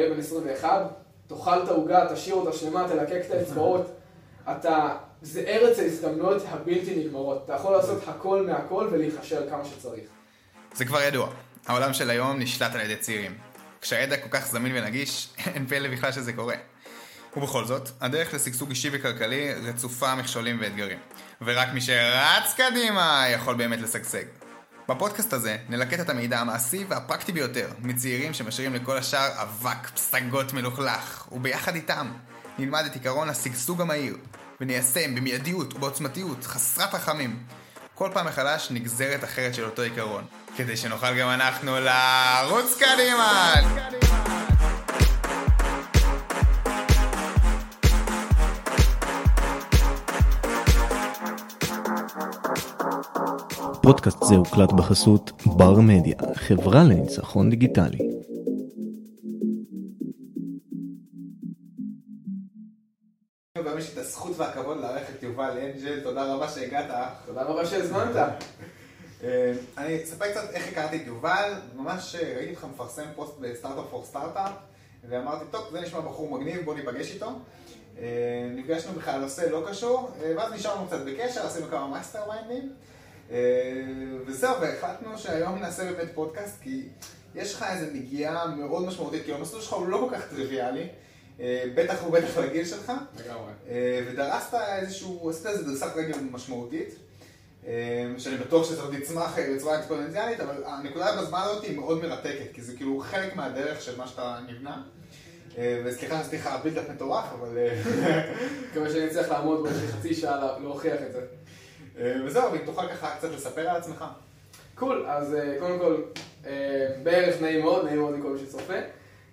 תהיה בן 21, תאכל את העוגה, תשאיר אותה שלמה, תלקק את האצבעות. אתה, זה ארץ ההזדמנויות הבלתי נגמרות. אתה יכול לעשות הכל מהכל ולהיכשל כמה שצריך. זה כבר ידוע, העולם של היום נשלט על ידי צעירים. כשהידע כל כך זמין ונגיש, אין פלא בכלל שזה קורה. ובכל זאת, הדרך לשגשוג אישי וכלכלי רצופה מכשולים ואתגרים. ורק מי שרץ קדימה יכול באמת לשגשג. בפודקאסט הזה נלקט את המידע המעשי והפרקטי ביותר מצעירים שמשאירים לכל השאר אבק פסגות מלוכלך, וביחד איתם נלמד את עקרון השגשוג המהיר, וניישם במיידיות ובעוצמתיות חסרת רחמים כל פעם מחדש נגזרת אחרת של אותו עיקרון, כדי שנוכל גם אנחנו לרוץ קדימה! פודקאסט זה הוקלט בחסות בר מדיה, חברה לניצחון דיגיטלי. היום יש את הזכות והכבוד לארח את יובל אנג'ל, תודה רבה שהגעת. תודה רבה שהזמנת. אה, אני אספר קצת איך הכרתי את יובל, ממש אה, ראיתי אותך מפרסם פוסט ב Startup for Startup, ואמרתי, טוב, זה נשמע בחור מגניב, בוא ניפגש איתו. אה, נפגשנו בכלל על נושא לא קשור, ואז נשארנו קצת בקשר, עשינו כמה mastermind ים. וזהו, והחלטנו שהיום נעשה באמת פודקאסט, כי יש לך איזו נגיעה מאוד משמעותית, כי המסלול שלך הוא לא כל כך טריוויאלי. בטח ובטח לגיל שלך. לגמרי. ודרסת איזשהו, עשית איזו דריסת רגל משמעותית. שאני בטוח שזה עוד יצמח בצורה אקספוננציאלית, אבל הנקודה בזמן הזאת היא מאוד מרתקת, כי זה כאילו חלק מהדרך של מה שאתה נבנה. וסליחה שעשיתי לך בילדאפ מטורף, אבל... מקווה שאני אצליח לעמוד באיזה חצי שעה להוכיח את זה. וזהו, אם תוכל ככה קצת לספר על עצמך. קול, אז קודם כל, בערך נעים מאוד, נעים מאוד לכל מי שצופה.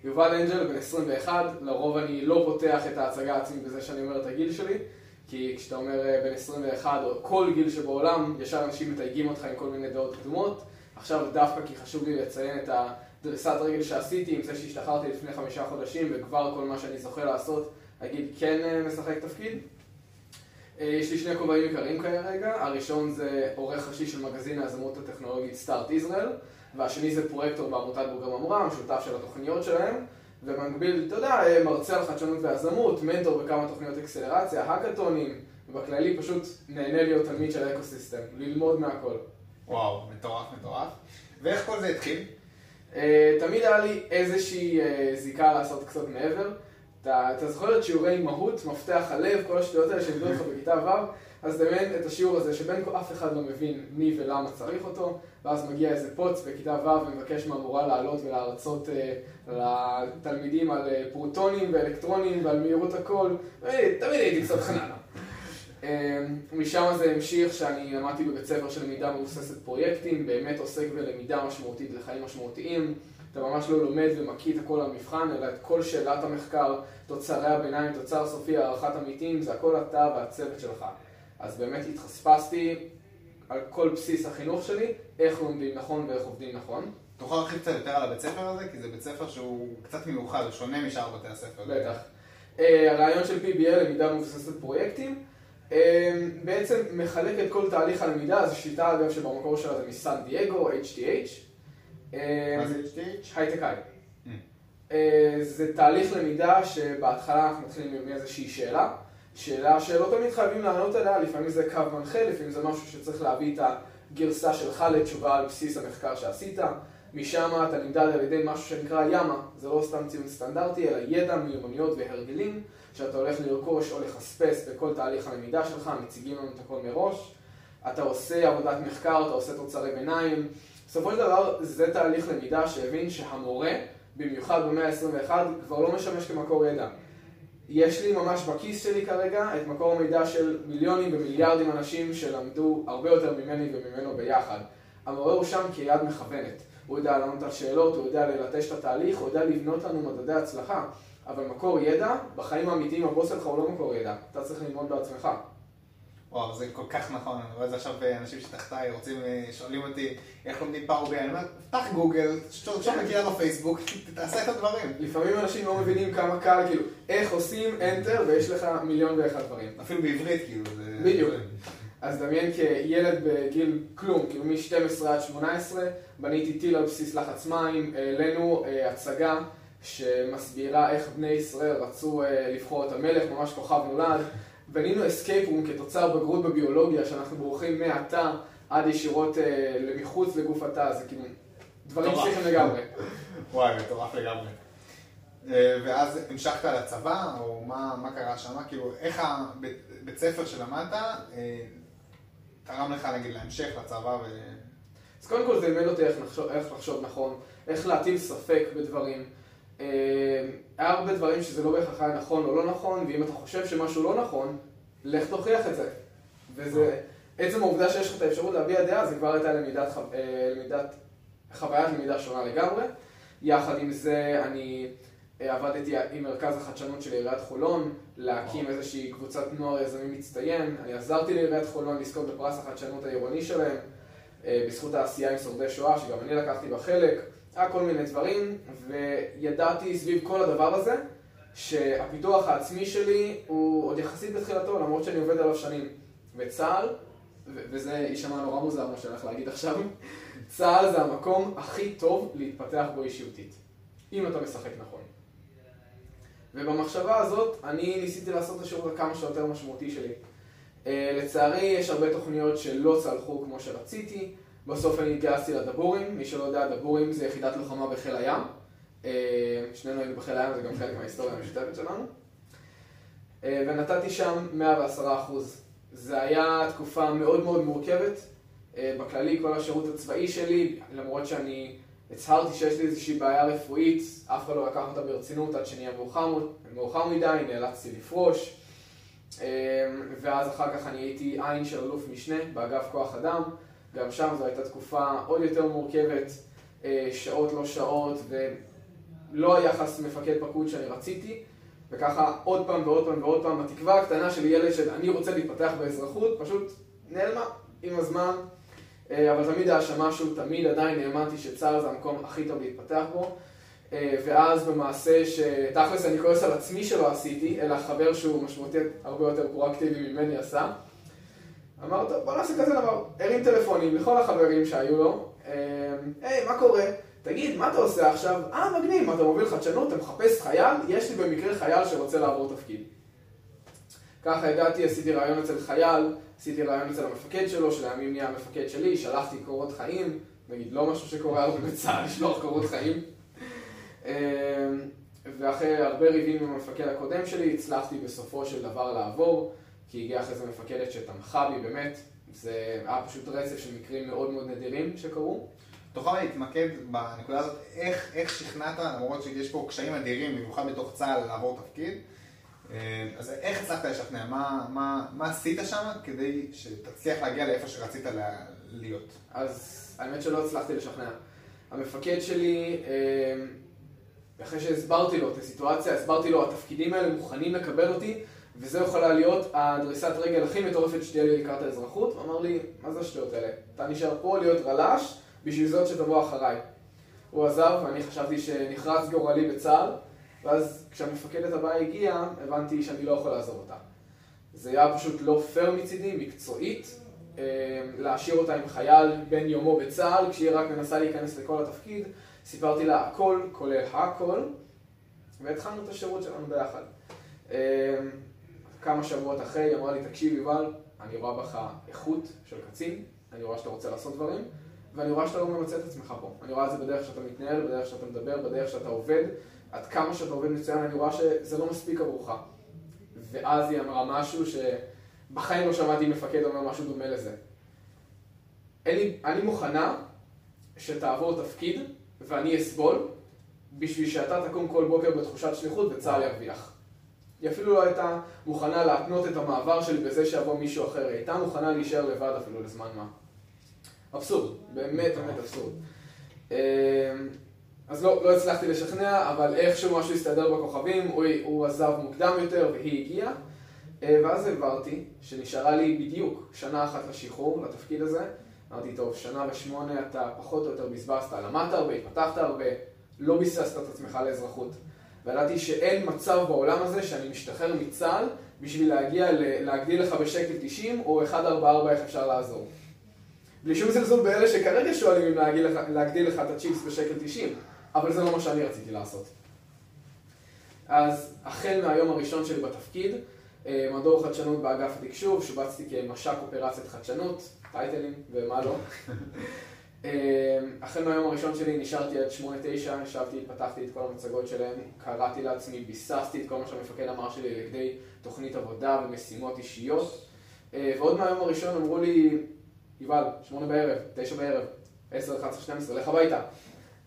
יובל אנג'ל, בן 21, לרוב אני לא פותח את ההצגה העצמית בזה שאני אומר את הגיל שלי. כי כשאתה אומר בן 21 או כל גיל שבעולם, ישר אנשים מתייגים אותך עם כל מיני דעות קדומות. עכשיו דווקא כי חשוב לי לציין את הדריסת רגל שעשיתי עם זה שהשתחררתי לפני חמישה חודשים וכבר כל מה שאני זוכה לעשות, אגיד כן משחק תפקיד. יש לי שני כובעים עיקריים כרגע, הראשון זה עורך ראשי של מגזין היזמות הטכנולוגית סטארט ישראל והשני זה פרויקטור בעמותת בוגר ממר"ם, שותף של התוכניות שלהם ובמקביל, אתה יודע, מרצה על חדשנות ויזמות, מנטור בכמה תוכניות אקסלרציה, האקתונים, ובכללי פשוט נהנה להיות תלמיד של אקוסיסטם, ללמוד מהכל. וואו, מטורף, מטורף. ואיך כל זה התחיל? תמיד היה לי איזושהי זיקה לעשות קצת מעבר. אתה זוכר את שיעורי מהות, מפתח הלב, כל השטויות האלה שלימדו אותך בכיתה ו', אז דמיין את השיעור הזה שבין כה אף אחד לא מבין מי ולמה צריך אותו, ואז מגיע איזה פוץ בכיתה ו' ומבקש מהמורה לעלות ולהרצות לתלמידים על פרוטונים ואלקטרונים ועל מהירות הכל, ותמיד הייתי קצת חננה. משם זה המשיך שאני למדתי בבית ספר של למידה מבוססת פרויקטים, באמת עוסק בלמידה משמעותית לחיים משמעותיים. אתה ממש לא לומד ומקיא את הכל למבחן, אלא את כל שאלת המחקר, תוצרי הביניים, תוצר סופי, הערכת עמיתים, זה הכל אתה והצוות שלך. אז באמת התחספסתי על כל בסיס החינוך שלי, איך לומדים נכון ואיך עובדים נכון. תוכל להרחיב קצת יותר על הבית ספר הזה? כי זה בית ספר שהוא קצת מיוחד, הוא שונה משאר בתי הספר. בטח. הרעיון של PBL, למידה מבוססת פרויקטים, בעצם מחלק את כל תהליך הלמידה, זו שיטה אגב שבמקור שלה זה מסן דייגו, HTH. מה זה HTH? הייטק היי. זה תהליך למידה שבהתחלה אנחנו מתחילים עם איזושהי שאלה. שאלה שלא תמיד חייבים לענות עליה, לפעמים זה קו מנחה, לפעמים זה משהו שצריך להביא את הגרסה שלך לתשובה על בסיס המחקר שעשית. משם אתה נמדד על ידי משהו שנקרא ימה, זה לא סתם ציון סטנדרטי, אלא ידע, מיומנויות והרגלים שאתה הולך לרכוש או לחספס בכל תהליך הלמידה שלך, מציגים לנו את הכל מראש. אתה עושה עבודת מחקר, אתה עושה תוצרי ביניים. בסופו של דבר זה תהליך למידה שהבין שהמורה, במיוחד במאה ה-21, כבר לא משמש כמקור ידע. יש לי ממש בכיס שלי כרגע את מקור המידע של מיליונים ומיליארדים אנשים שלמדו הרבה יותר ממני וממנו ביחד. המורה הוא שם כיד מכוונת. הוא יודע לענות על שאלות, הוא יודע ללטש את התהליך, הוא יודע לבנות לנו מדדי הצלחה. אבל מקור ידע, בחיים האמיתיים הבוס שלך הוא לא מקור ידע. אתה צריך ללמוד בעצמך. וואו, זה כל כך נכון, אני רואה את זה עכשיו אנשים שתחתיי רוצים, שואלים אותי איך לומדים פאור בי, אני אומר, פתח גוגל, תרשום נקייה בפייסבוק, תעשה את הדברים. לפעמים אנשים לא מבינים כמה קל, כאילו, איך עושים enter ויש לך מיליון ואחד דברים. אפילו בעברית, כאילו. בדיוק. אז דמיין כילד בגיל כלום, כאילו מ-12 עד 18, בניתי טיל על בסיס לחץ מים, העלינו הצגה שמסבירה איך בני ישראל רצו אה, לבחור את המלך, ממש כוכב נולד. בנינו escape room כתוצר בגרות בביולוגיה, שאנחנו בורחים מהתא עד ישירות אה, למחוץ לגוף התא, זה כאילו דברים. פסיכיים לגמרי. וואי, מטורף לגמרי. אה, ואז המשכת לצבא, או מה, מה קרה שם? כאילו, איך הבית ספר שלמדת אה, תרם לך, נגיד, להמשך לצבא ו... אז קודם כל זה לימד אותי איך לחשוב, איך לחשוב נכון, איך להטיל ספק בדברים. אה, היה הרבה דברים שזה לא בהכרח היה נכון או לא נכון, ואם אתה חושב שמשהו לא נכון, לך תוכיח את זה. וזה, עצם העובדה שיש לך את האפשרות להביע דעה, זה כבר הייתה למידת, אה, למידת, חוויית למידה שונה לגמרי. יחד עם זה, אני אה, עבדתי עם מרכז החדשנות של עיריית חולון, להקים. איזושהי קבוצת נוער יזמי מצטיין. אני עזרתי לעיריית חולון לזכות בפרס החדשנות העירוני שלהם. אה, בזכות העשייה עם שורדי שואה, שגם אני לקחתי בה חלק, היה כל מיני דברים, וידעתי סביב כל הדבר הזה, שהפיתוח העצמי שלי הוא עוד יחסית בתחילתו, למרות שאני עובד עליו שנים. וצה"ל, וזה יישמע נורא מוזר מה שאני הולך להגיד עכשיו, צה"ל זה המקום הכי טוב להתפתח בו אישיותית, אם אתה משחק נכון. ובמחשבה הזאת, אני ניסיתי לעשות את השירות הכמה שיותר משמעותי שלי. אה, לצערי, יש הרבה תוכניות שלא צלחו כמו שרציתי. בסוף אני התגייסתי לדבורים. מי שלא יודע, דבורים זה יחידת לוחמה בחיל הים. אה, שנינו היינו בחיל הים, זה גם חלק מההיסטוריה המשותפת שלנו. אה, ונתתי שם 110 אחוז. זה היה תקופה מאוד מאוד מורכבת. אה, בכללי, כל השירות הצבאי שלי, למרות שאני הצהרתי שיש לי איזושהי בעיה רפואית, אף אחד לא לקח אותה ברצינות עד שנהיה מאוחר, מאוחר מדי, נאלצתי לפרוש. ואז אחר כך אני הייתי עין של אלוף משנה באגף כוח אדם, גם שם זו הייתה תקופה עוד יותר מורכבת, אה, שעות לא שעות, ולא היחס מפקד פקוד שאני רציתי, וככה עוד פעם ועוד פעם ועוד פעם, התקווה הקטנה של ילד של אני רוצה להתפתח באזרחות, פשוט נעלמה עם הזמן, אה, אבל תמיד היה שם משהו, תמיד עדיין האמנתי שצה"ל זה המקום הכי טוב להתפתח בו. אה, ואז במעשה שתכלס אני כועס על עצמי שלא עשיתי, אלא חבר שהוא משמעותית הרבה יותר פרואקטיבי ממני עשה. אמר, טוב, בוא נעשה כזה דבר. הרים טלפונים לכל החברים שהיו לו. אה, היי, מה קורה? תגיד, מה אתה עושה עכשיו? אה, מגניב, אתה מוביל חדשנות? אתה מחפש חייל? יש לי במקרה חייל שרוצה לעבור תפקיד. ככה הגעתי, עשיתי ראיון אצל חייל, עשיתי ראיון אצל המפקד שלו, שלימים נהיה המפקד שלי, שלחתי קורות חיים, נגיד לא משהו שקורה הרבה בצה"ל, לשלוח קורות חיים. אמ, ואחרי הרבה ריבים עם המפקד הקודם שלי, הצלחתי בסופו של דבר לעבור, כי הגיעה אחרי זה מפקדת שתמכה בי באמת, זה היה פשוט רצף של מקרים מאוד מאוד נדירים שקרו. תוכל להתמקד בנקודה הזאת, איך, איך שכנעת, למרות שיש פה קשיים אדירים, במיוחד בתוך צה"ל, לעבור תפקיד, אה, אז איך הצלחת לשכנע? מה, מה, מה עשית שם כדי שתצליח להגיע לאיפה שרצית לה- להיות? אז האמת שלא הצלחתי לשכנע. המפקד שלי, אמ, אחרי שהסברתי לו את הסיטואציה, הסברתי לו, התפקידים האלה מוכנים לקבל אותי, וזו יכולה להיות הדריסת רגל הכי מטורפת שתהיה לי לקראת האזרחות. הוא אמר לי, מה זה השטויות האלה? אתה נשאר פה להיות רל"ש, בשביל זאת שתבוא אחריי. הוא עזב, ואני חשבתי שנחרץ גורלי בצה"ל, ואז כשהמפקדת הבאה הגיעה, הבנתי שאני לא יכול לעזוב אותה. זה היה פשוט לא פייר מצידי, מקצועית, אה, להשאיר אותה עם חייל בן יומו בצה"ל, כשהיא רק מנסה להיכנס לכל התפקיד. סיפרתי לה הכל, כולל הכל, והתחלנו את השירות שלנו ביחד. כמה שבועות אחרי, היא אמרה לי, תקשיב יובל, אני רואה בך איכות של קצין, אני רואה שאתה רוצה לעשות דברים, ואני רואה שאתה לא ממצה את עצמך פה. אני רואה את זה בדרך שאתה מתנהל, בדרך שאתה מדבר, בדרך שאתה עובד. עד כמה שאתה עובד מצוין, אני רואה שזה לא מספיק עבורך. ואז היא אמרה משהו שבחיים לא שמעתי מפקד אומר משהו דומה לזה. אני, אני מוכנה שתעבור תפקיד ואני אסבול בשביל שאתה תקום כל בוקר בתחושת שליחות וצה"ל ירוויח. היא אפילו לא הייתה מוכנה להתנות את המעבר שלי בזה שיבוא מישהו אחר, היא הייתה מוכנה להישאר לבד אפילו לזמן מה. אבסורד, באמת באמת אבסורד. אמ, אז לא, לא הצלחתי לשכנע, אבל איכשהו משהו הסתדר בכוכבים, הוא, הוא עזב מוקדם יותר והיא הגיעה. אה, ואז הבהרתי שנשארה לי בדיוק שנה אחת לשחרור, לתפקיד הזה. אמרתי, טוב, שנה ושמונה אתה פחות או יותר בזבזת, למדת הרבה, התפתחת הרבה, לא ביססת את עצמך לאזרחות. וידעתי שאין מצב בעולם הזה שאני משתחרר מצה"ל בשביל להגיע, להגדיל לך בשקל 90 או 144 איך אפשר לעזור. בלי שום זלזול באלה שכרגע שואלים אם להגדיל לך, להגדיל לך את הצ'יפס בשקל 90, אבל זה לא מה שאני רציתי לעשות. אז החל מהיום הראשון שלי בתפקיד, אה, מדור חדשנות באגף התקשוב, שובצתי כמש"ק אופרציית חדשנות, טייטלים ומה לא. אה, החל מהיום הראשון שלי נשארתי עד שמונה תשע, ישבתי, פתחתי את כל המצגות שלהם, קראתי לעצמי, ביססתי את כל מה שהמפקד אמר שלי לכדי תוכנית עבודה ומשימות אישיות. אה, ועוד מהיום הראשון אמרו לי, יובל, שמונה בערב, תשע בערב, עשר, אחת עשרה, שתיים עשרה, לך הביתה.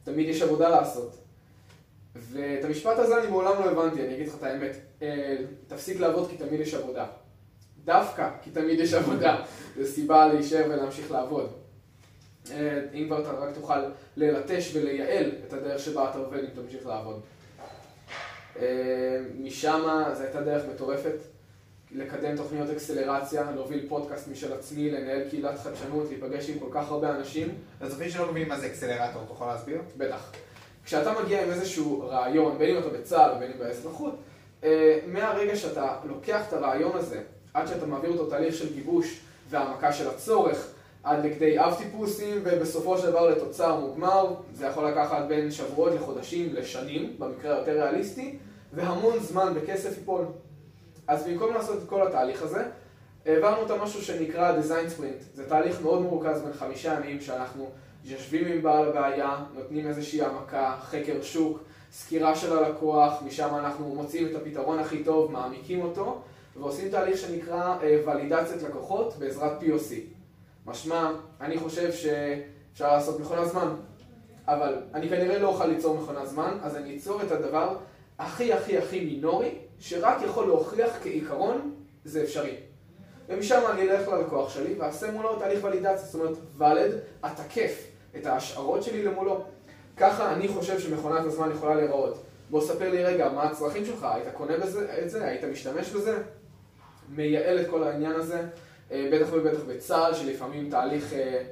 תמיד יש עבודה לעשות. ואת המשפט הזה אני מעולם לא הבנתי, אני אגיד לך את האמת. אה, תפסיק לעבוד כי תמיד יש עבודה. דווקא כי תמיד יש עבודה. זו סיבה להישאר ולהמשיך לעבוד. אה, אם כבר אתה רק תוכל ללטש ולייעל את הדרך שבה אתה עובד אם תמשיך לעבוד. אה, משם זו הייתה דרך מטורפת. לקדם תוכניות אקסלרציה, להוביל פודקאסט משל עצמי, לנהל קהילת חדשנות, להיפגש עם כל כך הרבה אנשים. לצופים שלא מבינים מה זה אקסלרטור, אתה יכול להסביר? בטח. כשאתה מגיע עם איזשהו רעיון, בין אם אתה בצה"ל ובין אם באזרחות, אה, מהרגע שאתה לוקח את הרעיון הזה, עד שאתה מעביר אותו תהליך של גיבוש והעמקה של הצורך, עד לכדי אב טיפוסים, ובסופו של דבר לתוצר מוגמר, זה יכול לקחת בין שבועות לחודשים לשנים, במקרה היותר ריאליסטי, והמון זמן בכסף ייפול. אז במקום לעשות את כל התהליך הזה, העברנו את המשהו שנקרא design sprint. זה תהליך מאוד מורכז בין חמישה ימים שאנחנו יושבים עם בעל הבעיה, נותנים איזושהי העמקה, חקר שוק, סקירה של הלקוח, משם אנחנו מוצאים את הפתרון הכי טוב, מעמיקים אותו, ועושים תהליך שנקרא ולידציית לקוחות בעזרת POC. משמע, אני חושב שאפשר לעשות מכונת זמן, אבל אני כנראה לא אוכל ליצור מכונת זמן, אז אני אצור את הדבר הכי הכי הכי מינורי, שרק יכול להוכיח כעיקרון, זה אפשרי. ומשם אני אלך ללקוח שלי ואעשה מולו תהליך ולידציה, זאת אומרת, ולד, אתקף את ההשערות שלי למולו. ככה אני חושב שמכונת הזמן יכולה להיראות. בוא ספר לי רגע, מה הצרכים שלך? היית קונה בזה, את זה? היית משתמש בזה? מייעל את כל העניין הזה, בטח ובטח בצה"ל, שלפעמים תהליך אה,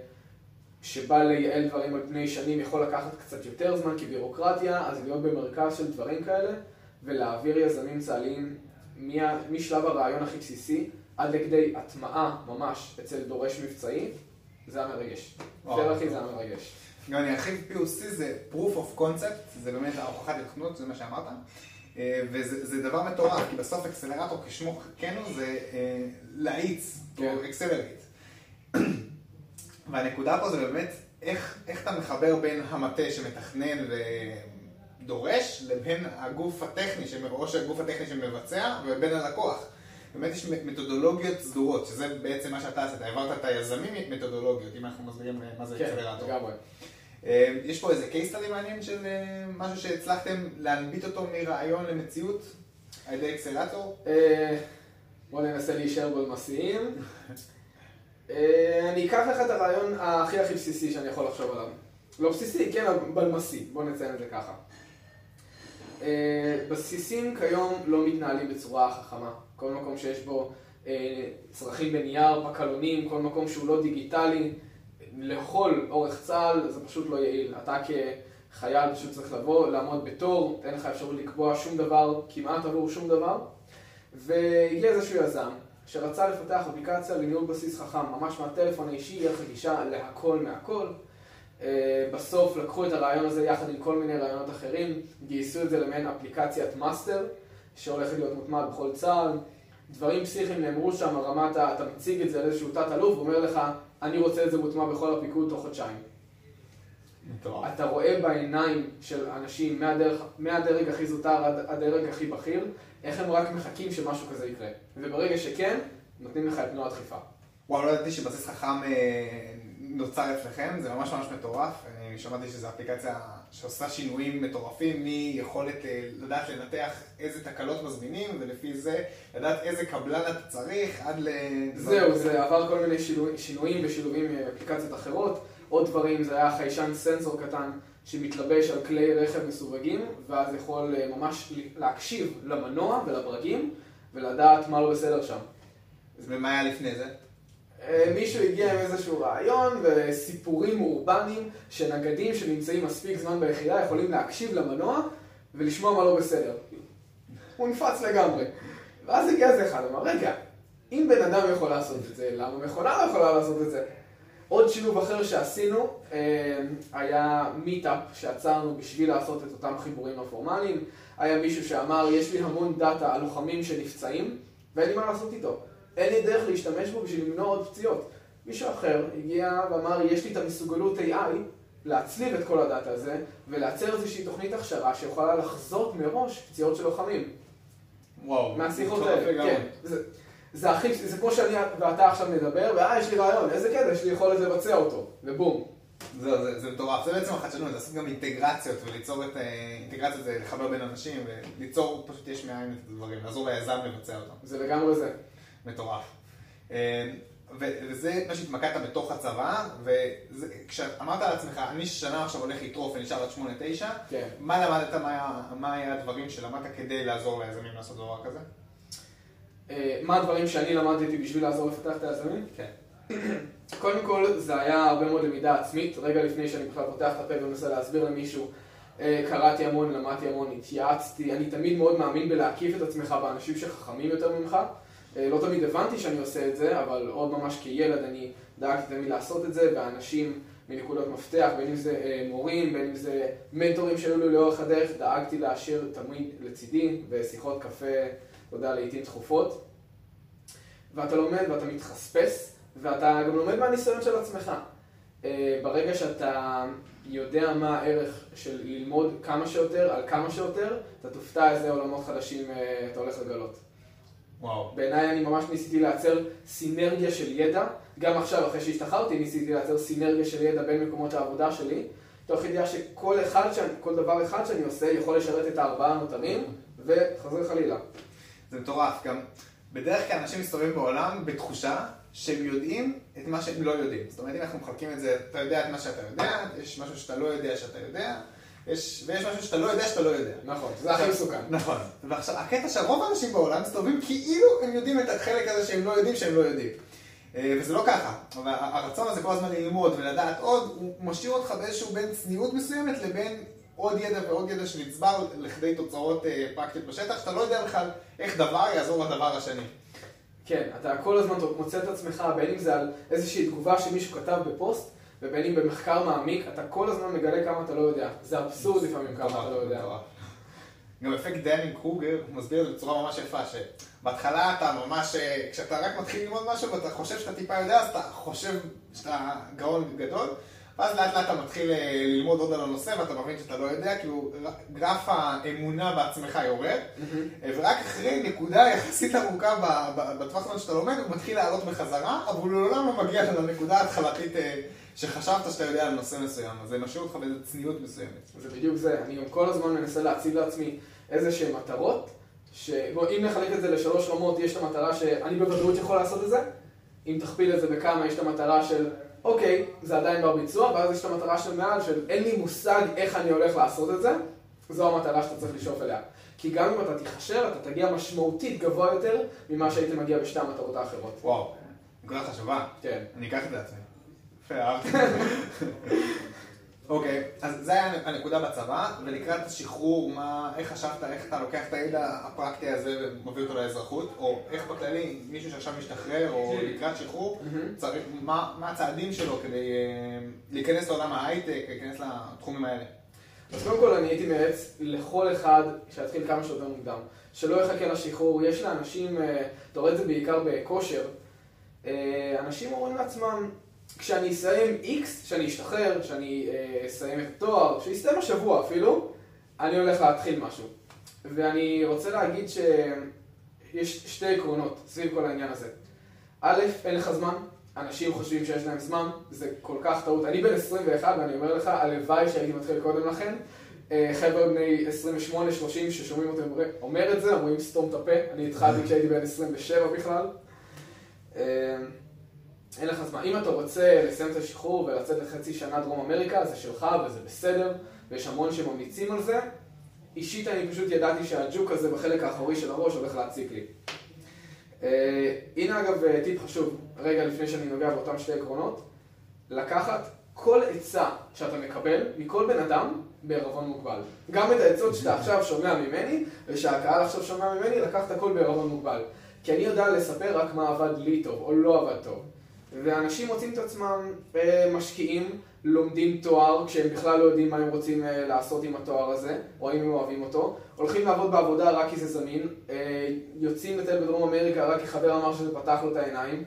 שבא לייעל דברים על פני שנים יכול לקחת קצת יותר זמן כבירוקרטיה, אז להיות במרכז של דברים כאלה, ולהעביר יזמים צה"ליים משלב הרעיון הכי בסיסי עד לכדי הטמעה ממש אצל דורש מבצעי, זה המרגש. זה הכי זה המרגש. גם אני ארחיב POC זה proof of concept, זה באמת ההוכחת התכנות, זה מה שאמרת. אה, וזה דבר מטורף, כי בסוף אקסלרטור כשמו כן הוא זה אה, להאיץ. או accelerate. והנקודה פה זה באמת איך, איך אתה מחבר בין המטה שמתכנן ודורש לבין הגוף הטכני, או שהגוף הטכני שמבצע ובין הלקוח. באמת יש מתודולוגיות סדורות, שזה בעצם מה שאתה עשית, העברת את היזמים מתודולוגיות, אם אנחנו מסבירים מה זה כן, אקסלרטור. לגמרי. אה, יש פה איזה case study מעניין של אה, משהו שהצלחתם להנביט אותו מרעיון למציאות על ידי אקסלרטור? אה, בוא ננסה להישאר בלמסיים. אה, אני אקח לך את הרעיון הכי הכי בסיסי שאני יכול לחשוב עליו. לא בסיסי, כן, אבל בלמסי, בוא נציין את זה ככה. אה, בסיסים כיום לא מתנהלים בצורה חכמה. כל מקום שיש בו אה, צרכים בנייר, פקלונים, כל מקום שהוא לא דיגיטלי, לכל אורך צה"ל זה פשוט לא יעיל. אתה כחייל פשוט צריך לבוא, לעמוד בתור, אין לך אפשרות לקבוע שום דבר, כמעט עבור שום דבר. והגיע איזשהו יזם שרצה לפתח אפליקציה לניהול בסיס חכם, ממש מהטלפון האישי, יהיה לך גישה להכל מהכל. אה, בסוף לקחו את הרעיון הזה יחד עם כל מיני רעיונות אחרים, גייסו את זה למעין אפליקציית master, שהולכת להיות מוטמעת בכל צה"ל. דברים פסיכיים נאמרו שם, רמת. אתה מציג את זה לאיזשהו תת-אלוף, הוא אומר לך, אני רוצה את זה מוטמע בכל הפיקוד תוך חודשיים. מטורף. אתה רואה בעיניים של אנשים מהדרך, מהדרג הכי זוטר עד הדרג הכי בכיר, איך הם רק מחכים שמשהו כזה יקרה. וברגע שכן, נותנים לך את תנועת דחיפה. וואו, לא ידעתי שבסיס חכם אה, נוצר אצלכם, זה ממש ממש מטורף. אני שמעתי שזו אפליקציה שעושה שינויים מטורפים, מיכולת אה, לדעת לנתח איזה תקלות מזמינים, ולפי זה לדעת איזה קבלן אתה צריך, עד ל... זהו, זה עבר כל מיני שינוי- שינויים ושילובים מאפליקציות אחרות. עוד דברים, זה היה חיישן סנסור קטן שמתלבש על כלי רכב מסווגים, ואז יכול אה, ממש להקשיב למנוע ולברגים, ולדעת מה לא בסדר שם. אז ומה היה לפני זה? אה, מישהו הגיע עם איזשהו רעיון וסיפורים אורבניים שנגדים שנמצאים מספיק זמן ביחידה יכולים להקשיב למנוע ולשמוע מה לא בסדר. הוא נפץ לגמרי. ואז הגיע איזה אחד, אמר, רגע, אם בן אדם יכול לעשות את זה, למה מכונה לא יכולה לעשות את זה? עוד שילוב אחר שעשינו אה, היה מיטאפ שיצרנו בשביל לעשות את אותם חיבורים לא פורמליים. היה מישהו שאמר, יש לי המון דאטה על לוחמים שנפצעים, ואין לי מה לעשות איתו. אין לי דרך להשתמש בו בשביל למנוע עוד פציעות. מישהו אחר הגיע ואמר, יש לי את המסוגלות AI להצליב את כל הדאטה הזה, ולייצר איזושהי תוכנית הכשרה שיכולה לחזות מראש פציעות של לוחמים. וואו. מהשיחות האלה. כן. זה, זה הכי, זה כמו שאני ואתה עכשיו נדבר, ואה, יש לי רעיון, איזה קטע, יש לי יכולת לבצע אותו, ובום. זהו, זה, זה מטורף, זה בעצם החדשנות, לעשות גם אינטגרציות וליצור את אה, אינטגרציות זה לחבר בין אנשים וליצור פשוט יש מאין את הדברים, לעזור ליזם לבצע אותם, זה לגמרי זה. מטורף. אה, וזה מה שהתמקדת בתוך הצבא, וכשאמרת על עצמך, אני שנה עכשיו הולך לטרוף ונשאר עד שמונה תשע, כן. מה למדת, מה מה היה הדברים שלמדת כדי לעזור ליזמים לעשות דבר כזה? אה, מה הדברים שאני למדתי בשביל לעזור לפתח את היזמים? כן. קודם כל, זה היה הרבה מאוד למידה עצמית. רגע לפני שאני בכלל פותח את הפה ומנסה להסביר למישהו, אה, קראתי המון, למדתי המון, התייעצתי. אני תמיד מאוד מאמין בלהקיף את עצמך באנשים שחכמים יותר ממך. אה, לא תמיד הבנתי שאני עושה את זה, אבל עוד ממש כילד אני דאגתי תמיד לעשות את זה, באנשים מנקודות מפתח, בין אם זה מורים, בין אם זה מנטורים שהיו לי לאורך הדרך, דאגתי להשאיר תמיד לצידי בשיחות קפה, יודע, לעיתים תכופות. ואתה לומד ואתה מתחספס, ואתה גם לומד מהניסיון של עצמך. אה, ברגע שאתה יודע מה הערך של ללמוד כמה שיותר, על כמה שיותר, אתה תופתע איזה עולמות חדשים אה, אתה הולך לגלות. וואו. בעיניי אני ממש ניסיתי לייצר סינרגיה של ידע, גם עכשיו אחרי שהשתחררתי ניסיתי לייצר סינרגיה של ידע בין מקומות העבודה שלי, תוך ידיעה שכל אחד, שאני, כל דבר אחד שאני עושה יכול לשרת את הארבעה הנותרים, וחוזר חלילה. זה מטורף, גם בדרך כלל אנשים מסתובבים בעולם בתחושה שהם יודעים את מה שהם לא יודעים. זאת אומרת, אם אנחנו מחלקים את זה, אתה יודע את מה שאתה יודע, יש משהו שאתה לא יודע שאתה יודע, יש, ויש משהו שאתה לא יודע שאתה לא יודע. נכון, זה הכי מסוכן. נכון. ועכשיו, הקטע שרוב האנשים בעולם מסתובבים כאילו הם יודעים את החלק הזה שהם לא יודעים שהם לא יודעים. אה, וזה לא ככה. אבל הרצון הזה כל הזמן ללמוד ולדעת עוד, הוא משאיר אותך באיזשהו בין צניעות מסוימת לבין עוד ידע ועוד ידע שנצבר לכדי תוצאות אה, פרקטיות בשטח, שאתה לא יודע בכלל איך דבר יעזור לדבר השני. כן, אתה כל הזמן מוצא את עצמך, בין אם זה על איזושהי תגובה שמישהו כתב בפוסט, ובין אם במחקר מעמיק, אתה כל הזמן מגלה כמה אתה לא יודע. זה אבסורד לפעמים כמה אתה לא יודע. גם אפקט דנינג קרוגר מסביר את זה בצורה ממש יפה, שבהתחלה אתה ממש, אה, כשאתה רק מתחיל ללמוד משהו ואתה חושב שאתה טיפה יודע, אז אתה חושב שאתה גאון גדול, ואז לאט לאט אתה מתחיל אה, ללמוד עוד על הנושא ואתה מבין שאתה לא יודע, כאילו גרף האמונה בעצמך יורד, אה, ורק אחרי נקודה יחסית ארוכה בטווח הזמן שאתה לומד, הוא מתחיל לעלות בחזרה, אבל הוא לעולם לא מגיע לנקודה ההתחלתית אה, שחשבת שאתה יודע על נושא מסוים, אז זה משאיר אותך באיזו צניעות מסוימת. זה בדיוק זה. אני גם כל הזמן מנסה להציב לעצמי איזה שהן מטרות, שאם נחלק את זה לשלוש רמות, יש את המטרה שאני בוודאות יכול לעשות את זה, אם תכפיל את זה בכמה, יש את המטרה של, אוקיי, זה עדיין בר ביצוע, ואז יש את המטרה של מעל, של אין לי מושג איך אני הולך לעשות את זה, זו המטרה שאתה צריך לשאוף אליה. כי גם אם אתה תיכשל, אתה תגיע משמעותית גבוה יותר ממה שהיית מגיע בשתי המטרות האחרות. וואו, נקודה חשובה. כן. אני אקח את זה לעצמי. יפה, אהבתי. אוקיי, אז זה היה הנקודה בצבא, ולקראת השחרור, מה, איך חשבת, איך אתה לוקח את הידע הפרקטי הזה ומביא אותו לאזרחות, או איך בכללי, מישהו שעכשיו משתחרר, או לקראת שחרור, צריך, מה, מה הצעדים שלו כדי אה, להיכנס לעולם ההייטק, להיכנס לתחומים האלה? אז קודם כל אני הייתי מייעץ לכל אחד שיתחיל כמה שיותר מוקדם, שלא יחכה לשחרור. יש לאנשים, אה, אתה רואה את זה בעיקר בכושר, אה, אנשים אומרים לעצמם, כשאני אסיים X, כשאני אשתחרר, כשאני אה, אסיים את התואר, כשיסתיים השבוע אפילו, אני הולך להתחיל משהו. ואני רוצה להגיד שיש שתי עקרונות סביב כל העניין הזה. א', אין לך זמן, אנשים חושבים שיש להם זמן, זה כל כך טעות. אני בן 21 ואני אומר לך, הלוואי שהייתי מתחיל קודם לכן. אה, חבר'ה בני 28-30 ששומעים אותי אומר- את זה, אומרים סתום את הפה, אני התחלתי כשהייתי בן 27 בכלל. אין לך זמן. אם אתה רוצה לסיים את השחרור ולצאת לחצי שנה דרום אמריקה, זה שלך וזה בסדר, ויש המון שממליצים על זה. אישית אני פשוט ידעתי שהג'וק הזה בחלק האחורי של הראש הולך להציק לי. אה, הנה אגב אה, טיפ חשוב, רגע לפני שאני נוגע באותם שתי עקרונות, לקחת כל עצה שאתה מקבל מכל בן אדם בערבון מוגבל. גם את העצות שאתה עכשיו שומע ממני, ושהקהל עכשיו שומע ממני, לקחת הכל בערבון מוגבל. כי אני יודע לספר רק מה עבד לי טוב, או לא עבד טוב. ואנשים מוצאים את עצמם אה, משקיעים, לומדים תואר, כשהם בכלל לא יודעים מה הם רוצים אה, לעשות עם התואר הזה, או אם הם אוהבים אותו, הולכים לעבוד בעבודה רק כי זה זמין, אה, יוצאים לטייל בדרום אמריקה רק כי חבר אמר שזה פתח לו את העיניים.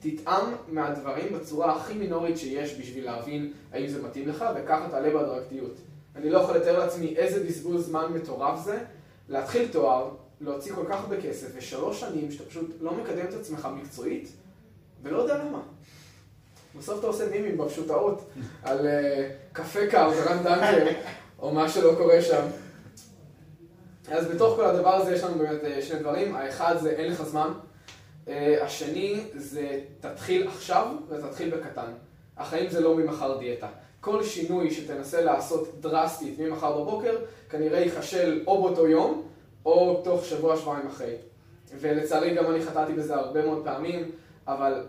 תטעם מהדברים בצורה הכי מינורית שיש בשביל להבין האם זה מתאים לך, וככה תעלה בהדרגתיות. אני לא יכול לתאר לעצמי איזה בזבוז זמן מטורף זה, להתחיל תואר, להוציא כל כך הרבה כסף, ושלוש שנים שאתה פשוט לא מקדם את עצמך מקצועית, ולא יודע למה. בסוף אתה עושה מימים בפשוטאות על אה, קפה קר ורן דנקר, או מה שלא קורה שם. אז בתוך כל הדבר הזה יש לנו באמת אה, שני דברים, האחד זה אין לך זמן, אה, השני זה תתחיל עכשיו ותתחיל בקטן. החיים זה לא ממחר דיאטה. כל שינוי שתנסה לעשות דרסטית ממחר בבוקר, כנראה ייכשל או באותו יום, או תוך שבוע, שבועיים אחרי. ולצערי גם אני חטאתי בזה הרבה מאוד פעמים, אבל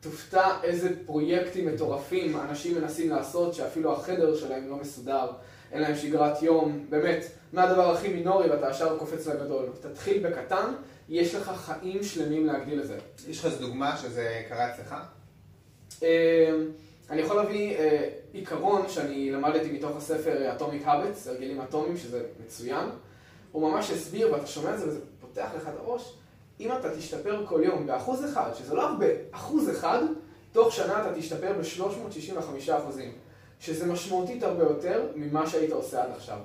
תופתע איזה פרויקטים מטורפים אנשים מנסים לעשות, שאפילו החדר שלהם לא מסודר, אין להם שגרת יום, באמת, מהדבר הכי מינורי ואתה ישר קופץ לגדול. תתחיל בקטן, יש לך חיים שלמים להגדיל לזה. יש לך איזו דוגמה שזה קרה אצלך? אה, אני יכול להביא אה, עיקרון שאני למדתי מתוך הספר Atomic Habits, הרגלים אטומיים, שזה מצוין. הוא ממש הסביר, ואתה שומע את זה וזה פותח לך את הראש, אם אתה תשתפר כל יום באחוז אחד, שזה לא הרבה, אחוז אחד, תוך שנה אתה תשתפר ב-365 אחוזים, שזה משמעותית הרבה יותר ממה שהיית עושה עד עכשיו.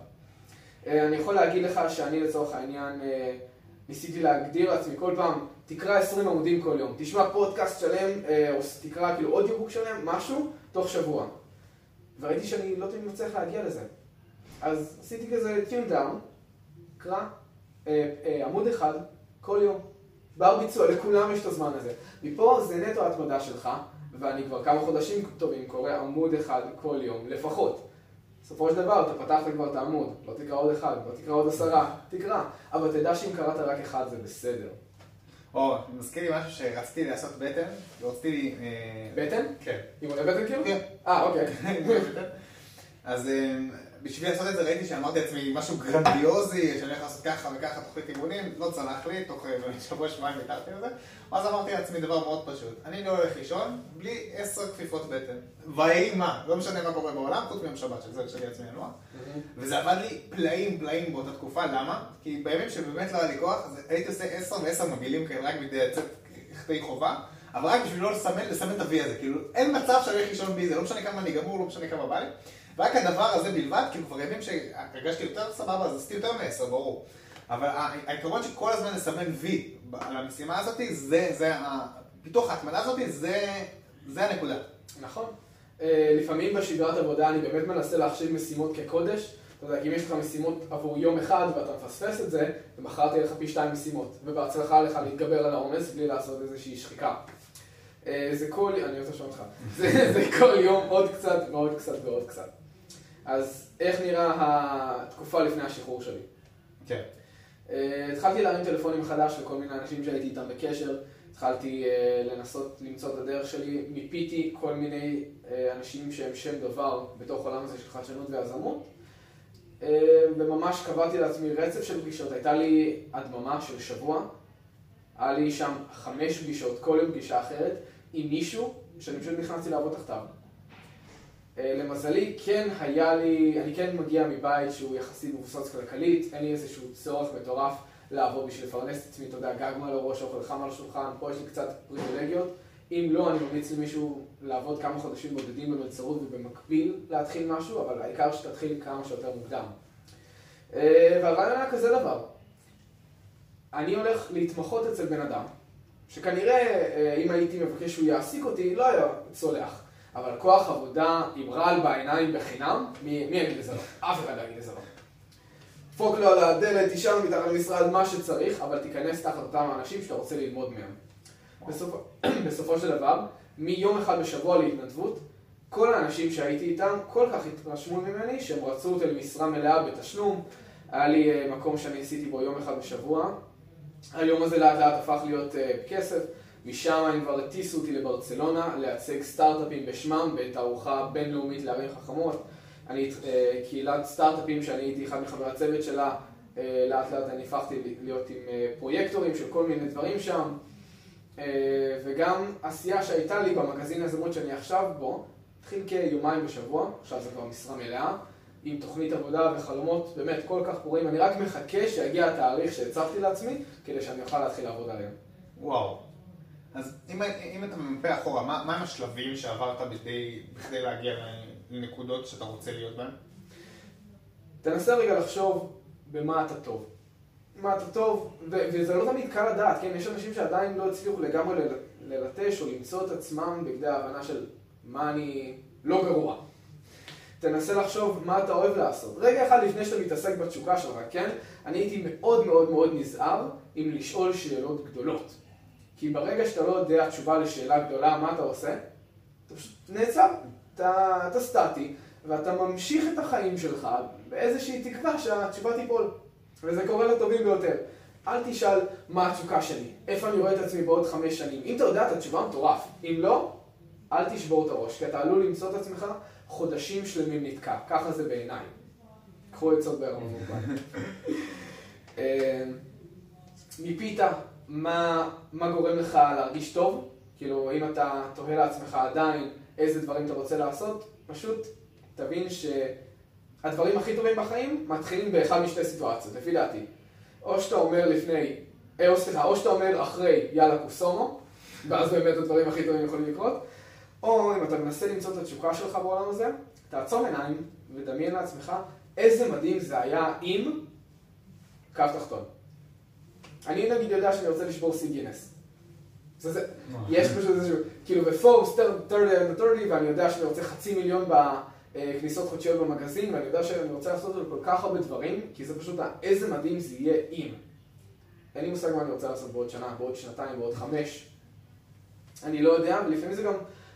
אה, אני יכול להגיד לך שאני לצורך העניין אה, ניסיתי להגדיר לעצמי כל פעם, תקרא 20 עמודים כל יום, תשמע פודקאסט שלם, אה, או תקרא כאילו אודיובוק שלם, משהו, תוך שבוע. וראיתי שאני לא תמיד מצליח להגיע לזה. אז עשיתי כזה טיון דאון, קרא עמוד אחד כל יום. בר ביצוע, לכולם יש את הזמן הזה. מפה זה נטו ההתמדה שלך, ואני כבר כמה חודשים טובים קורא עמוד אחד כל יום, לפחות. בסופו של דבר אתה פתחת כבר את העמוד, לא תקרא עוד אחד, לא תקרא עוד עשרה, תקרא. אבל תדע שאם קראת רק אחד זה בסדר. או, מזכיר לי משהו שרציתי לעשות בטן, ורציתי... אה, בטן? כן. אימוני בטן כאילו? כן. אה, אוקיי. אז אה, בשביל לעשות את זה ראיתי שאמרתי לעצמי משהו גרנדיוזי, שאני הולך לעשות ככה וככה תוכנית אימונים, לא צלח לי, תוך אה, שבוע שבועיים ויתרתי על זה. ואז אמרתי לעצמי דבר מאוד פשוט, אני לא הולך לישון בלי עשר כפיפות בטן. ויהי מה, לא משנה מה קורה בעולם, חוץ מיום שבת, שזה שלי עצמי לנוע. וזה עבד לי פלאים פלאים באותה תקופה, למה? כי בימים שבאמת לא היה לי כוח, הייתי עושה עשר ועשר מגעילים כאלה רק כדי לצאת כדי חובה, אבל רק בשביל לא לסמן, לסמן את ה-V הזה, כאילו אין מצב שאני הולך לישון בלי זה, לא משנה כמה אני גמור, לא משנה כמה בא לי. ורק הדבר הזה בלבד, כאילו כבר ימים שהרגשתי יותר סבבה, אז עשיתי יותר מעשר, ברור. אבל העיקרון שכל הזמן לסמן וי על המשימה הזאת, זה, זה, פיתוח ההתמדה הזאת, זה, זה הנקודה. נכון. אה, לפעמים בשגרת עבודה אני באמת מנסה להחשיב משימות כקודש. אתה יודע, אם יש לך משימות עבור יום אחד ואתה מפספס את זה, ומחר תהיה לך פי שתיים משימות. ובהצלחה לך להתגבר על העומס בלי לעשות איזושהי שחיקה. אה, זה כל, אני רוצה לשאול אותך, זה כל יום עוד קצת ועוד קצת ועוד קצת. אז איך נראה התקופה לפני השחרור שלי? כן. אה, התחלתי להרים טלפונים מחדש לכל מיני אנשים שהייתי איתם בקשר, התחלתי אה, לנסות למצוא את הדרך שלי, מיפיתי כל מיני אה, אנשים שהם שם דבר בתוך עולם הזה של חדשנות ויזמות, וממש קבעתי לעצמי רצף של פגישות, הייתה לי הדממה של שבוע, היה לי שם חמש פגישות, כל יום פגישה אחרת, עם מישהו שאני פשוט נכנסתי לעבוד תחתיו. אה, למזלי, כן היה לי, אני כן מגיע מבית שהוא יחסית מבוסס כלכלית, אין לי איזשהו צורך מטורף לעבוד בשביל לפרנס את עצמי, אתה יודע, גג מעל הראש, אוכל חם על השולחן, פה יש לי קצת פריבילגיות. אם לא, אני ממליץ למישהו לעבוד כמה חודשים בודדים במלצרות ובמקביל להתחיל משהו, אבל העיקר שתתחיל כמה שיותר מוקדם. אה, והרעיון היה כזה דבר. אני הולך להתמחות אצל בן אדם, שכנראה אה, אם הייתי מבקש שהוא יעסיק אותי, לא היה צולח. אבל כוח עבודה עם רעל בעיניים בחינם, מי, יגיד לזה לא? אף אחד לא יגיד לזה לא. דפוק לו על הדלת, תשאל מתחת למשרד מה שצריך, אבל תיכנס תחת אותם האנשים שאתה רוצה ללמוד מהם. בסופ... בסופו של דבר, מיום אחד בשבוע להתנדבות, כל האנשים שהייתי איתם כל כך התרשמו ממני שהם רצו אותי למשרה מלאה בתשלום. היה לי אה, מקום שאני עשיתי בו יום אחד בשבוע. היום הזה לאט לאט הפך להיות uh, כסף. משם הם כבר הטיסו אותי לברצלונה לייצג סטארט-אפים בשמם בתערוכה בינלאומית לערים חכמות. אני, אה, קהילת סטארט-אפים שאני הייתי אחד מחברי הצוות שלה, אה, לאט לאט אני הפכתי להיות עם אה, פרויקטורים של כל מיני דברים שם. וגם עשייה שהייתה לי במגזין הזמות שאני עכשיו בו, התחיל כיומיים בשבוע, עכשיו זה כבר משרה מלאה, עם תוכנית עבודה וחלומות באמת כל כך פורים, אני רק מחכה שיגיע התאריך שהצבתי לעצמי, כדי שאני אוכל להתחיל לעבוד עליהם. וואו. אז אם, אם אתה ממפה אחורה, מה, מה הם השלבים שעברת בכדי, בכדי להגיע לנקודות שאתה רוצה להיות בהן? תנסה רגע לחשוב במה אתה טוב. מה אתה טוב, וזה לא תמיד קל לדעת, כן? יש אנשים שעדיין לא הצליחו לגמרי ל- ללטש או למצוא את עצמם בכדי ההבנה של מה אני לא גרוע. תנסה לחשוב מה אתה אוהב לעשות. רגע אחד לפני שאתה מתעסק בתשוקה שלך, כן? אני הייתי מאוד מאוד מאוד נזהר עם לשאול שאלות גדולות. כי ברגע שאתה לא יודע תשובה לשאלה גדולה, מה אתה עושה? אתה פשוט נעצר, אתה, אתה סטטי, ואתה ממשיך את החיים שלך באיזושהי תקווה שהתשובה תיפול. וזה קורה לטובים ביותר. אל תשאל מה התשוקה שלי, איפה אני רואה את עצמי בעוד חמש שנים. אם אתה יודע את התשובה, מטורף. אם לא, אל תשבור את הראש, כי אתה עלול למצוא את עצמך חודשים שלמים נתקע. ככה זה בעיניי. קחו עצות בערב מוגבל. אה, מיפית מה, מה גורם לך להרגיש טוב, כאילו אם אתה תוהה לעצמך עדיין איזה דברים אתה רוצה לעשות, פשוט תבין שהדברים הכי טובים בחיים מתחילים באחד משתי סיטואציות, לפי דעתי. או שאתה אומר לפני, אה, או סליחה, או שאתה אומר אחרי יאללה קוסומו, ואז באמת הדברים הכי טובים יכולים לקרות, או אם אתה מנסה למצוא את התשוקה שלך בעולם הזה, תעצום עיניים ודמיין לעצמך איזה מדהים זה היה אם קו תחתון. אני נגיד יודע שאני רוצה לשבור שיא גינס. יש פשוט איזשהו, כאילו בפורס, 30 and 30, ואני יודע שאני רוצה חצי מיליון בכניסות חודשיות במגזין, ואני יודע שאני רוצה לעשות את זה כל כך הרבה דברים, כי זה פשוט איזה מדהים זה יהיה אם. אין לי מושג מה אני רוצה לעשות בעוד שנה, בעוד שנתיים, בעוד חמש. אני לא יודע, ולפעמים זה גם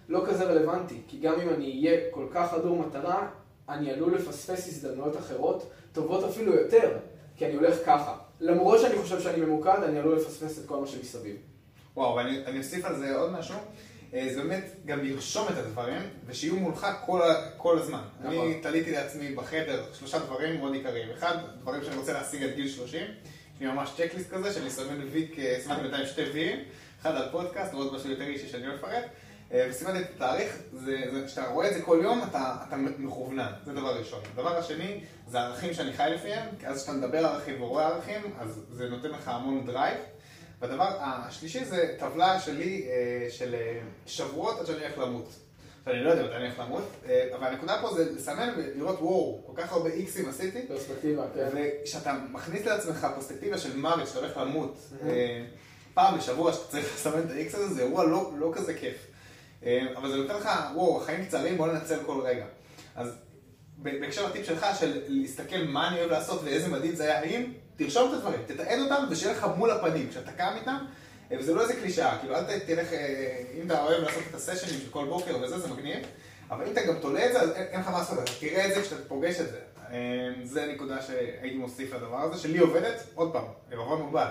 לא כזה רלוונטי, כי גם אם אני אהיה כל כך חדור מטרה, אני עלול לפספס הזדמנויות אחרות, טובות אפילו יותר, כי אני הולך ככה. למרות שאני חושב שאני ממוקד, אני עלול לפספס את כל מה שמסביב. וואו, ואני אוסיף על זה עוד משהו. אה, זה באמת גם לרשום את הדברים, ושיהיו מולך כל, כל הזמן. נכון. אני תליתי לעצמי בחדר שלושה דברים מאוד עיקריים. אחד, דברים שאני רוצה להשיג עד גיל 30. יש לי ממש checklist כזה, שאני סומן וי, סימנתי בינתיים שתי ויים. אחד על פודקאסט, ועוד משהו יותר אישי שאני לא אפרט. אה, וסימנתי את התאריך, כשאתה רואה את זה כל יום, אתה, אתה מכוונן, זה דבר ראשון. הדבר השני, זה ערכים שאני חי לפיהם, כי אז כשאתה מדבר ערכים ורואה ערכים, אז זה נותן לך המון drive. והדבר השלישי זה טבלה שלי אה, של אה, שבועות עד שאני הולך למות. אני לא יודע מתי אני הולך למות, אבל הנקודה פה זה לסמן ולראות וואו, כל כך הרבה איקסים עשיתי. פרספקטיבה, כן. וכשאתה מכניס לעצמך פרספקטיבה של מוות, שאתה הולך למות, פעם בשבוע שאתה צריך לסמן את האיקס הזה, זה אירוע לא, לא כזה כיף. אבל זה נותן לך, וואו, החיים קצרים, בוא ננצל כל רגע. אז בהקשר לטיפ שלך, של להסתכל מה אני אוהב לעשות ואיזה מדהים זה היה, האם תרשום את הדברים, תתעד אותם ושיהיה לך מול הפנים כשאתה קם איתם, וזה לא איזה קלישאה, כאילו אל תלך, אם אתה אוהב לעשות את הסשנים של כל בוקר וזה, זה מגניב, אבל אם אתה גם תולה את זה, אז אין לך מה לעשות, אתה תראה את זה כשאתה פוגש את זה. זה נקודה שהייתי מוסיף לדבר הזה, שלי עובדת, עוד פעם, ערבון מוגבל.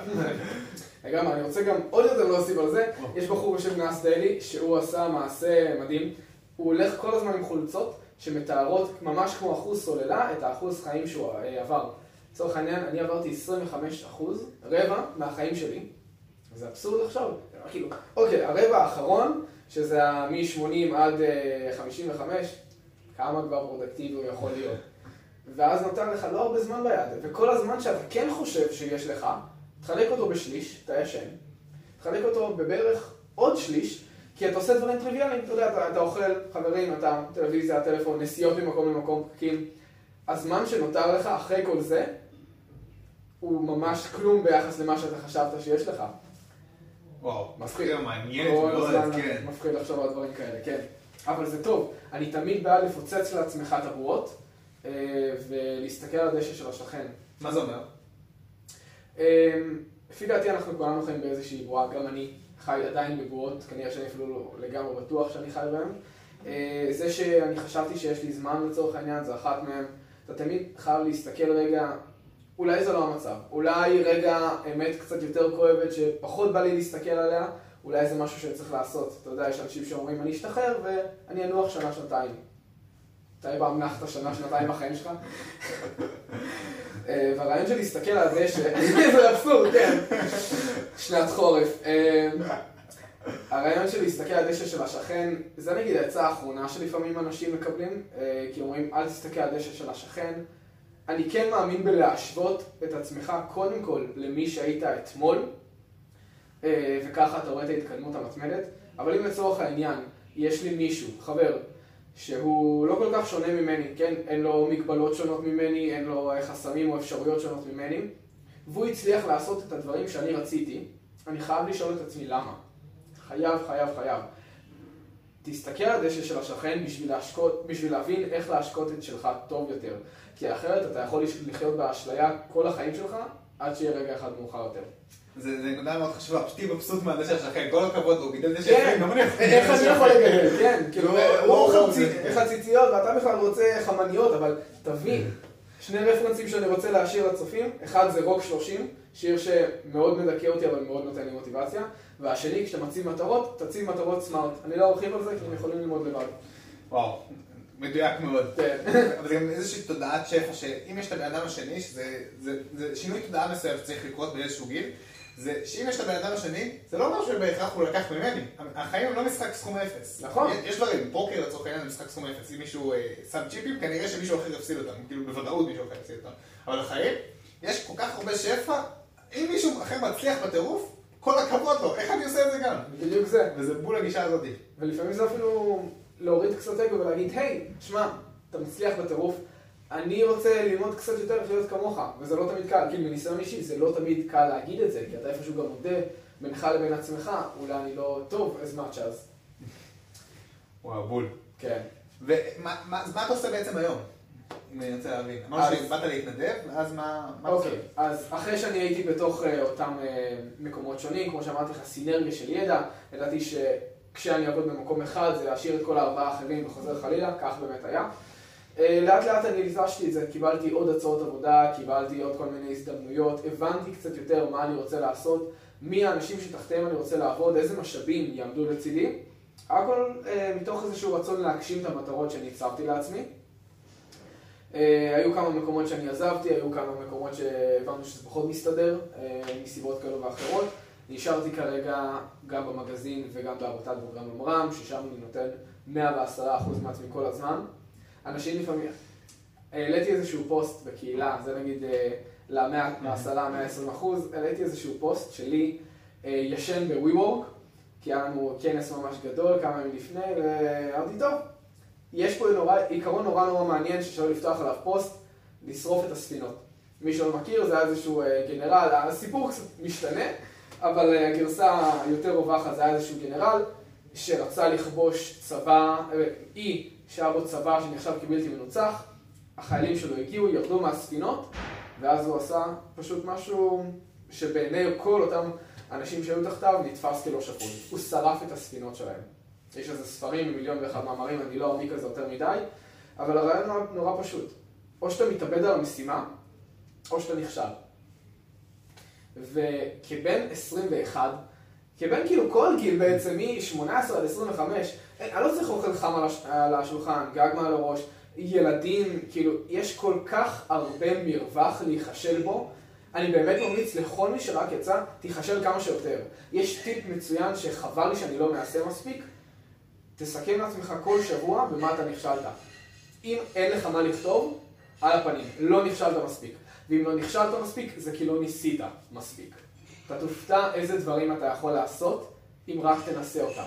לגמרי, אני רוצה גם עוד יותר להוסיף על זה, יש בחור בשם Nas Daily, שהוא עשה מעשה מדהים, הוא הולך כל הזמן עם חולצות שמתארות ממש כמו אחוז סוללה את האחוז חיים שהוא עבר. לצורך העניין, אני עברתי 25 אחוז, רבע מהחיים שלי, זה אבסורד עכשיו, כאילו, אוקיי, הרבע האחרון, שזה מ-80 עד 55, כמה כבר פרודקטיבי הוא יכול להיות. ואז נותן לך לא הרבה זמן ביד, וכל הזמן שאתה כן חושב שיש לך, תחלק אותו בשליש, אתה ישן, תחלק אותו בבערך עוד שליש, כי אתה עושה דברים טריוויאליים, אתה יודע, אתה, אתה אוכל, חברים, אתה טלוויזיה, טלפון, נסיעות ממקום למקום, פקקים. הזמן שנותר לך אחרי כל זה, הוא ממש כלום ביחס למה שאתה חשבת שיש לך. וואו, מפחיד. מעניין, לא כן. מפחיד לחשוב על דברים כאלה, כן. אבל זה טוב, אני תמיד בעד לפוצץ לעצמך את הבועות, ולהסתכל על הדשא של השכן. מה זה אומר? אה, לפי דעתי אנחנו כולנו חיים באיזושהי בועה, גם אני חי עדיין בבועות, כנראה שאני אפילו לא לגמרי בטוח שאני חי בהן. אה, זה שאני חשבתי שיש לי זמן לצורך העניין, זה אחת מהן. אתה תמיד חייב להסתכל רגע, אולי זה לא המצב, אולי רגע אמת קצת יותר כואבת שפחות בא לי להסתכל עליה, אולי זה משהו שאני לעשות. אתה יודע, יש אנשים שאומרים, אני אשתחרר ואני אנוח שנה, שנתיים. מתי פעם נחת שנה, שנתיים בחיים שלך? אה, והרעיון של להסתכל על הדשא, זה אבסורד, כן. שנת חורף. אה, הרעיון של להסתכל על הדשא של השכן, זה נגיד העצה האחרונה שלפעמים אנשים מקבלים, אה, כי אומרים אל תסתכל על הדשא של השכן. אני כן מאמין בלהשוות את עצמך קודם כל למי שהיית אתמול, וככה אתה רואה את ההתקדמות המתמדת, אבל אם לצורך העניין יש לי מישהו, חבר, שהוא לא כל כך שונה ממני, כן? אין לו מגבלות שונות ממני, אין לו חסמים או אפשרויות שונות ממני, והוא הצליח לעשות את הדברים שאני רציתי, אני חייב לשאול את עצמי למה. חייב, חייב, חייב. תסתכל על הדשא של השכן בשביל, להשקות, בשביל להבין איך להשקות את שלך טוב יותר. כי אחרת אתה יכול לחיות באשליה כל החיים שלך, עד שיהיה רגע אחד מאוחר יותר. זה נקודה מאוד חשובה, פשוט תהיי מבסוט מהדשא שלכם, כל הכבוד לו, גידל דשא כן, שלכם, גם אני יכול איך אני יכול לגדל, כן, כאילו, לא, הוא לא, חציציות ואתה בכלל רוצה חמניות, אבל תבין, שני רפרנסים שאני רוצה להשאיר לצופים, אחד זה רוק 30, שיר שמאוד מדכא אותי אבל מאוד נותן לי מוטיבציה, והשני, כשאתה מציב מטרות, תציב מטרות סמארט. אני לא ארחיב על זה כי הם יכולים ללמוד לבד. וואו, מדויק מאוד. כן. אבל זה גם איזושהי תודעת שפע, שאם יש את הבן אדם השני, שזה זה, זה שינוי תודעה מסוים שצריך לקרות באיזשהו גיל, זה שאם יש את הבן אדם השני, זה לא אומר שבהכרח הוא לקח ממני. החיים הם לא משחק סכום אפס. נכון. יש- דברים, פוקר לצורך העניין זה משחק סכום אפס. אם מישהו אה, שם צ'יפים, כנראה שמישהו אחר יפסיד אותם. כאילו בוודאות מישהו אחר יפסיד אותם. אבל החיים, יש כל כך הרבה שפע, אם מישהו אחר מצליח בטירוף, כל הכבוד לו, איך אני עושה את זה גם? בדיוק זה. וזה בול הגישה הזאת. ולפעמים זה אפילו להוריד קצת אגו ולהגיד, היי, שמע, אתה מצליח בטירוף, אני רוצה ללמוד קצת יותר איך להיות כמוך, וזה לא תמיד קל, כאילו מניסיון אישי זה לא תמיד קל להגיד את זה, כי אתה איפשהו גם מודה בינך לבין עצמך, אולי אני לא טוב as much as. וואו, בול. כן. ומה מה- אז מה אתה עושה בעצם היום? אם אני רוצה להבין. אמרת אז- שבאת להתנדב, ואז מה אוקיי? אז אחרי שאני הייתי בתוך אה, אותם אה, מקומות שונים, כמו שאמרתי לך, סינרגיה של ידע, ידעתי שכשאני אעבוד במקום אחד זה להשאיר את כל הארבעה האחרים וחוזר חלילה, כך באמת היה. אה, לאט לאט אני ליטשתי את זה, קיבלתי עוד הצעות עבודה, קיבלתי עוד כל מיני הזדמנויות, הבנתי קצת יותר מה אני רוצה לעשות, מי האנשים שתחתיהם אני רוצה לעבוד, איזה משאבים יעמדו לצידי. הכל אה, מתוך איזשהו רצון להגשים את המטרות שאני הצבתי לעצמי. אה, היו כמה מקומות שאני עזבתי, היו כמה מקומות שהבנו שזה פחות מסתדר, אה, מסיבות כאלו ואחרות. נשארתי כרגע גם במגזין וגם בעמותת בוגרי ממר"ם, ששם אני נותן 110% מעצמי כל הזמן. אנשים לפעמים, העליתי איזשהו פוסט בקהילה, זה נגיד אה, ל-10, 120 אחוז, העליתי איזשהו פוסט שלי אה, ישן ב-WeWork, כי היה לנו כנס ממש גדול כמה ימים לפני, ואמרתי, טוב, יש פה נורא, עיקרון נורא נורא מעניין ששווה לפתוח עליו פוסט, לשרוף את הספינות. מי שלא מכיר, זה היה איזשהו אה, גנרל, הסיפור קצת משתנה, אבל אה, הגרסה היותר רווחת זה היה איזשהו גנרל שרצה לכבוש צבא, אה, אי שהיה בו צבא שנחשב כבלתי מנוצח, החיילים שלו הגיעו, ירדו מהספינות, ואז הוא עשה פשוט משהו שבעיני כל אותם אנשים שהיו תחתיו נתפס כלא שפוי. הוא שרף את הספינות שלהם. יש איזה ספרים מיליון ואחד מאמרים, אני לא אעמיק על זה יותר מדי, אבל הרעיון נורא, פשוט. או שאתה מתאבד על המשימה, או שאתה נכשל. וכבן 21, כבן כאילו כל גיל בעצם, מ-18 עד 25, אני לא צריך אוכל חם על, הש... על השולחן, גג מעל הראש, ילדים, כאילו, יש כל כך הרבה מרווח להיכשל בו. אני באמת ממליץ לכל מי שרק יצא, תיכשל כמה שיותר. יש טיפ מצוין שחבל לי שאני לא מעשה מספיק, תסכם לעצמך כל שבוע במה אתה נכשלת. אם אין לך מה לכתוב, על הפנים, לא נכשלת מספיק. ואם לא נכשלת מספיק, זה כי לא ניסית מספיק. אתה תופתע איזה דברים אתה יכול לעשות, אם רק תנסה אותם.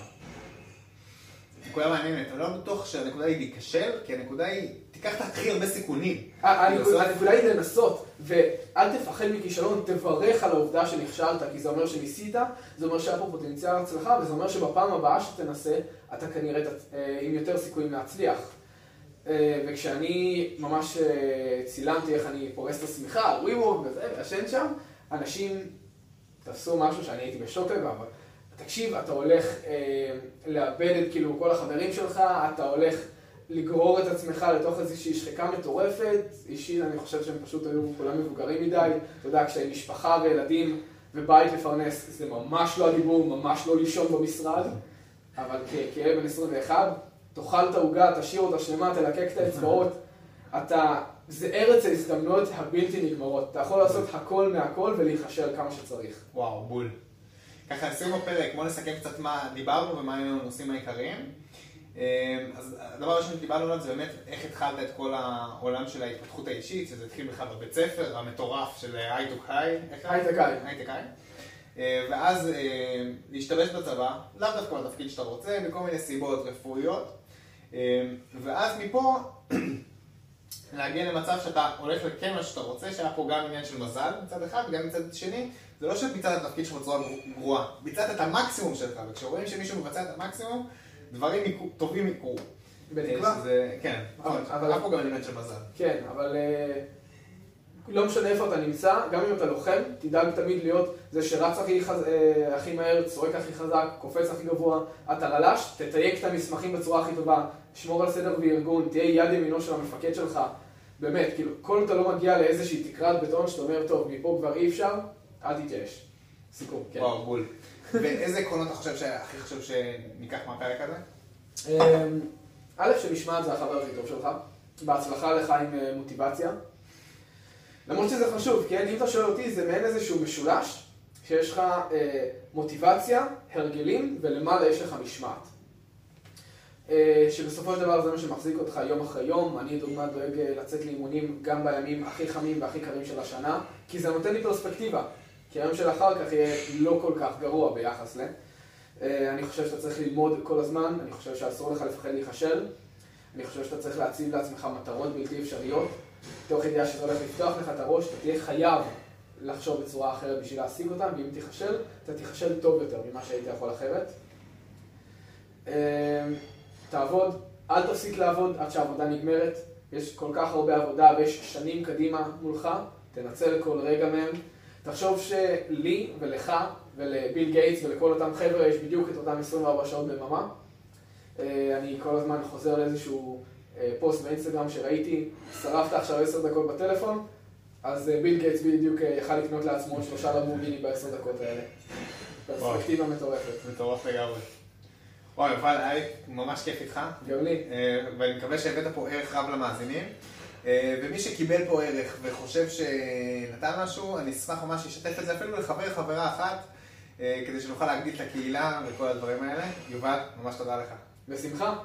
נקודה מעניינת, אני לא בטוח שהנקודה היא להיכשל, כי הנקודה היא, תיקח את הכי הרבה סיכונים. הנקודה הנקודה היא לנסות, ואל תפחד מכישלון, תברך על העובדה שנכשלת, כי זה אומר שניסית, זה אומר שהיה פה פוטנציאל הצלחה, וזה אומר שבפעם הבאה שתנסה, אתה כנראה אה, עם יותר סיכויים להצליח. אה, וכשאני ממש אה, צילמתי איך אני פורס את השמיכה, WeWork וזה, וישן שם, אנשים תפסו משהו שאני הייתי בשוק לגביו. אבל תקשיב, אתה הולך אה, לאבד את כאילו כל החברים שלך, אתה הולך לגרור את עצמך לתוך איזושהי שחיקה מטורפת. אישית, אני חושב שהם פשוט היו כולם מבוגרים מדי. אתה יודע, משפחה וילדים ובית לפרנס, זה ממש לא הדיבור, ממש לא לישון במשרד. אבל כילד בן 21, תאכל את העוגה, תשאיר אותה שלמה, תלקק את האצבעות. אתה, זה ארץ ההזדמנויות הבלתי נגמרות. אתה יכול לעשות הכל מהכל ולהיכשל כמה שצריך. וואו, בול. ככה לסיום הפרק, בואו נסכם קצת מה דיברנו ומה היו הנושאים העיקריים. אה, אז הדבר הראשון שדיברנו עליו זה באמת איך התחלת את כל העולם של ההתפתחות האישית, שזה התחיל בכלל בבית ספר המטורף של High Tech High. High Tech High. High Tech High. אה, ואז אה, להשתמש בצבא, לאו דווקא בתפקיד שאתה רוצה, מכל מיני סיבות רפואיות. אה, ואז מפה להגיע למצב שאתה הולך לכן מה שאתה רוצה, שהיה פה גם עניין של מזל מצד אחד, וגם מצד שני, זה לא שביצעת את התפקיד שלך בצורה גרועה, ביצעת את המקסימום שלך, וכשרואים שמישהו מבצע את המקסימום, דברים טובים יקרו. בתקווה. שזה- כן, אבל- נכון, אבל- היה פה גם עניין של מזל. כן, אבל אה, לא משנה איפה אתה נמצא, גם אם אתה לוחם, תדאג תמיד להיות זה שרץ הכי, חז... אה, הכי מהר, צועק הכי חזק, קופץ הכי גבוה, אתה ללש, תתייק את המסמכים בצורה הכי טובה, שמור על סדר וארגון, תהיה יד ימינו של המפקד שלך, באמת, כאילו, כל אתה לא מגיע לאיזושהי תקרת בטון שאתה אומר, טוב, מפה כבר אי אפשר, אל תתייאש. סיכום, כן. וואו, בול. ואיזה עקרונות אתה חושב שהכי חשוב שניקח מהפרק הזה? אמ, א', שמשמעת זה החבר הכי טוב שלך, בהצלחה לך עם אה, מוטיבציה. למרות שזה חשוב, כן? אם אתה שואל אותי, זה מעין איזשהו משולש, שיש לך אה, מוטיבציה, הרגלים, ולמעלה יש לך משמעת. אה, שבסופו של דבר זה מה שמחזיק אותך יום אחרי יום. אני לדוגמה דואג אה, לצאת לאימונים גם בימים הכי חמים והכי קרים של השנה, כי זה נותן לי פרספקטיבה. כי היום של אחר כך יהיה לא כל כך גרוע ביחס ל... אה, אני חושב שאתה צריך ללמוד כל הזמן, אני חושב שאסור לך לפחד להיכשל, אני חושב שאתה צריך להציב לעצמך מטרות בלתי אפשריות, תוך ידיעה שזה הולך לפתוח לך את הראש, אתה תהיה חייב לחשוב בצורה אחרת בשביל להשיג אותם, ואם תיכשל, אתה תיכשל טוב יותר ממה שהיית יכול אחרת. תעבוד, אל תפסיק לעבוד עד שהעבודה נגמרת, יש כל כך הרבה עבודה ויש שנים קדימה מולך, תנצל כל רגע מהם. תחשוב שלי ולך ולביל גייטס ולכל אותם חבר'ה יש בדיוק את אותם 24 שעות ביממה. אה, אני כל הזמן חוזר לאיזשהו אה, פוסט באינסטגרם שראיתי, שרפת עכשיו 10 דקות בטלפון, אז אה, ביל גייטס בדיוק יכל לקנות לעצמו שלושה למבורגיני בעשר דקות האלה. פרספקטיבה מטורפת. מטורף לגמרי. וואי, יובל, היה ממש כיף איתך. גם לי. אה, ואני מקווה שהבאת פה ערך רב למאזינים. אה, ומי שקיבל פה ערך וחושב שנתן משהו, אני אשמח ממש לשתף את זה אפילו לחבר חברה אחת, אה, כדי שנוכל להגדיל את הקהילה וכל הדברים האלה. יובל, ממש תודה לך. בשמחה.